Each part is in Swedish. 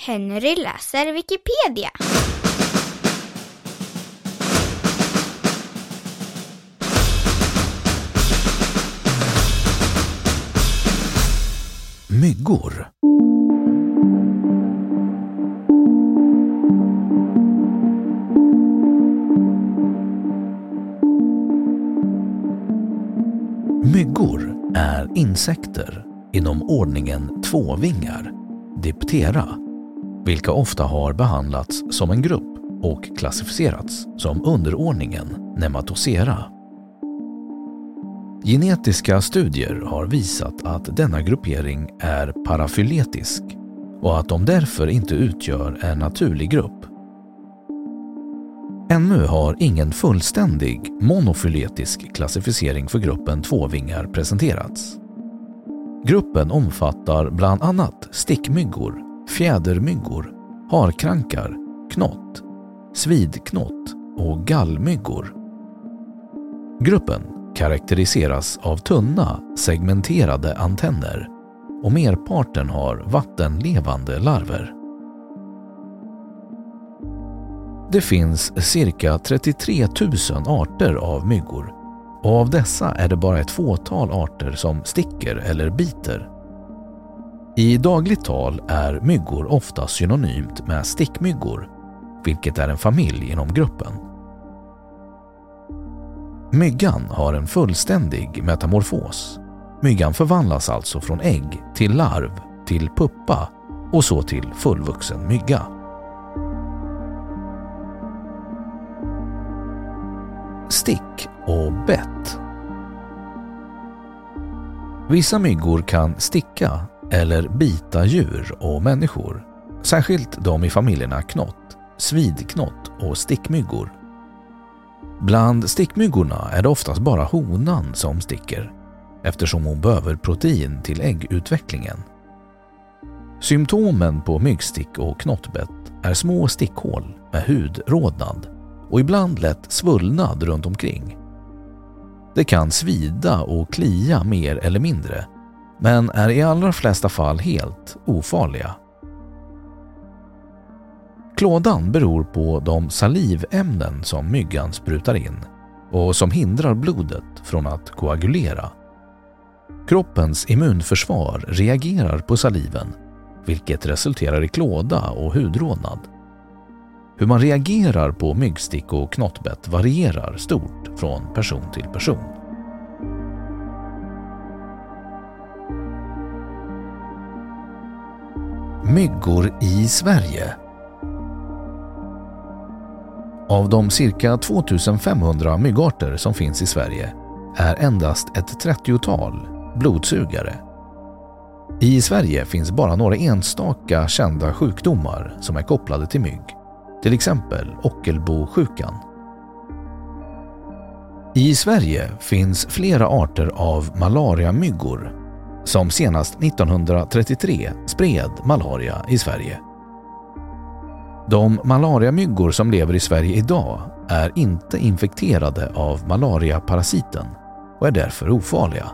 Henry läser Wikipedia. Myggor. Myggor är insekter inom ordningen tvåvingar, Diptera, vilka ofta har behandlats som en grupp och klassificerats som underordningen Nematocera. Genetiska studier har visat att denna gruppering är parafyletisk och att de därför inte utgör en naturlig grupp. Ännu har ingen fullständig monofyletisk klassificering för gruppen tvåvingar presenterats. Gruppen omfattar bland annat stickmyggor, fjädermyggor, harkrankar, knott, svidknott och gallmyggor. Gruppen karaktäriseras av tunna segmenterade antenner och merparten har vattenlevande larver. Det finns cirka 33 000 arter av myggor och av dessa är det bara ett fåtal arter som sticker eller biter. I dagligt tal är myggor ofta synonymt med stickmyggor, vilket är en familj inom gruppen. Myggan har en fullständig metamorfos. Myggan förvandlas alltså från ägg till larv, till puppa och så till fullvuxen mygga. Stick och bett. Vissa myggor kan sticka eller bita djur och människor, särskilt de i familjerna knott, svidknott och stickmyggor. Bland stickmyggorna är det oftast bara honan som sticker eftersom hon behöver protein till äggutvecklingen. Symptomen på myggstick och knottbett är små stickhål med hudrodnad och ibland lätt svullnad runt omkring. Det kan svida och klia mer eller mindre men är i allra flesta fall helt ofarliga. Klådan beror på de salivämnen som myggan sprutar in och som hindrar blodet från att koagulera. Kroppens immunförsvar reagerar på saliven vilket resulterar i klåda och hudrodnad. Hur man reagerar på myggstick och knottbett varierar stort från person till person. Myggor i Sverige Av de cirka 2500 myggarter som finns i Sverige är endast ett 30-tal blodsugare. I Sverige finns bara några enstaka kända sjukdomar som är kopplade till mygg, till exempel Ockelbosjukan. I Sverige finns flera arter av malariamyggor som senast 1933 spred malaria i Sverige. De malariamyggor som lever i Sverige idag är inte infekterade av malariaparasiten och är därför ofarliga.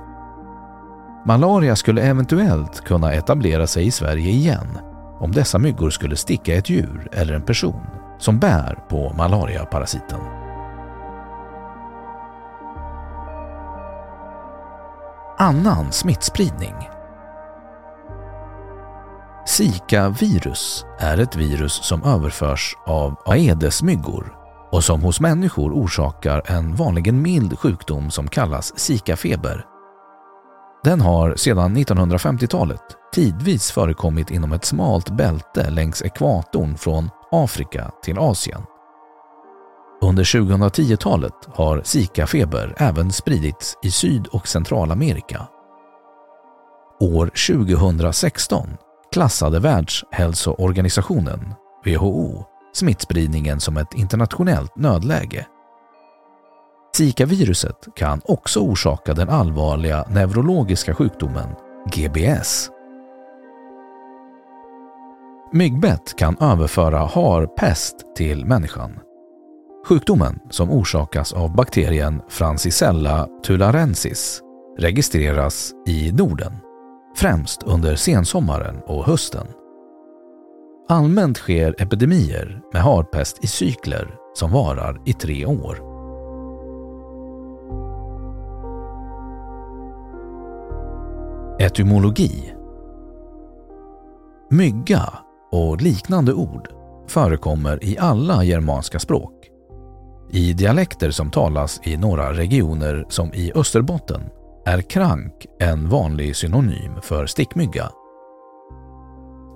Malaria skulle eventuellt kunna etablera sig i Sverige igen om dessa myggor skulle sticka ett djur eller en person som bär på malariaparasiten. Annan smittspridning Zika-virus är ett virus som överförs av aedesmyggor och som hos människor orsakar en vanligen mild sjukdom som kallas zikafeber. Den har sedan 1950-talet tidvis förekommit inom ett smalt bälte längs ekvatorn från Afrika till Asien. Under 2010-talet har Zika-feber även spridits i Syd och Centralamerika. År 2016 klassade Världshälsoorganisationen, WHO, smittspridningen som ett internationellt nödläge. Zika-viruset kan också orsaka den allvarliga neurologiska sjukdomen GBS. Myggbett kan överföra harpest till människan. Sjukdomen, som orsakas av bakterien Francisella tularensis, registreras i Norden, främst under sensommaren och hösten. Allmänt sker epidemier med harpest i cykler som varar i tre år. Etymologi Mygga och liknande ord förekommer i alla germanska språk. I dialekter som talas i några regioner som i Österbotten är krank en vanlig synonym för stickmygga.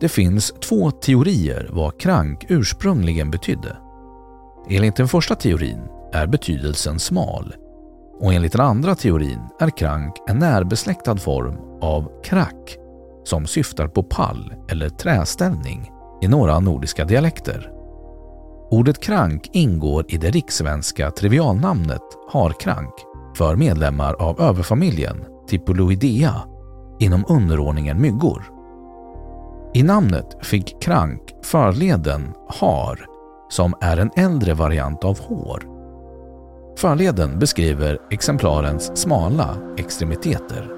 Det finns två teorier vad krank ursprungligen betydde. Enligt den första teorin är betydelsen smal och enligt den andra teorin är krank en närbesläktad form av krack som syftar på pall eller träställning i några nordiska dialekter. Ordet krank ingår i det rikssvenska trivialnamnet harkrank för medlemmar av överfamiljen Tipoloidea inom underordningen myggor. I namnet fick krank förleden har, som är en äldre variant av hår. Förleden beskriver exemplarens smala extremiteter.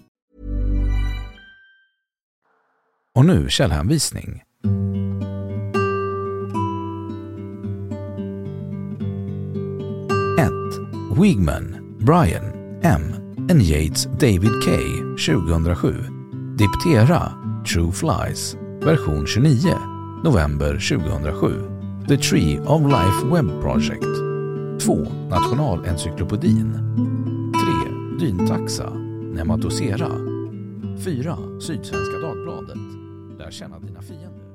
Och nu källhänvisning. 1. Wigman, Brian, M. and Yates David K. 2007. Diptera, True Flies, version 29, november 2007. The Tree of Life Web Project 2. Nationalencyklopedin 3. Dyntaxa Nematocera. 4. Sydsvenska Dagbladet Lär känna dina fiender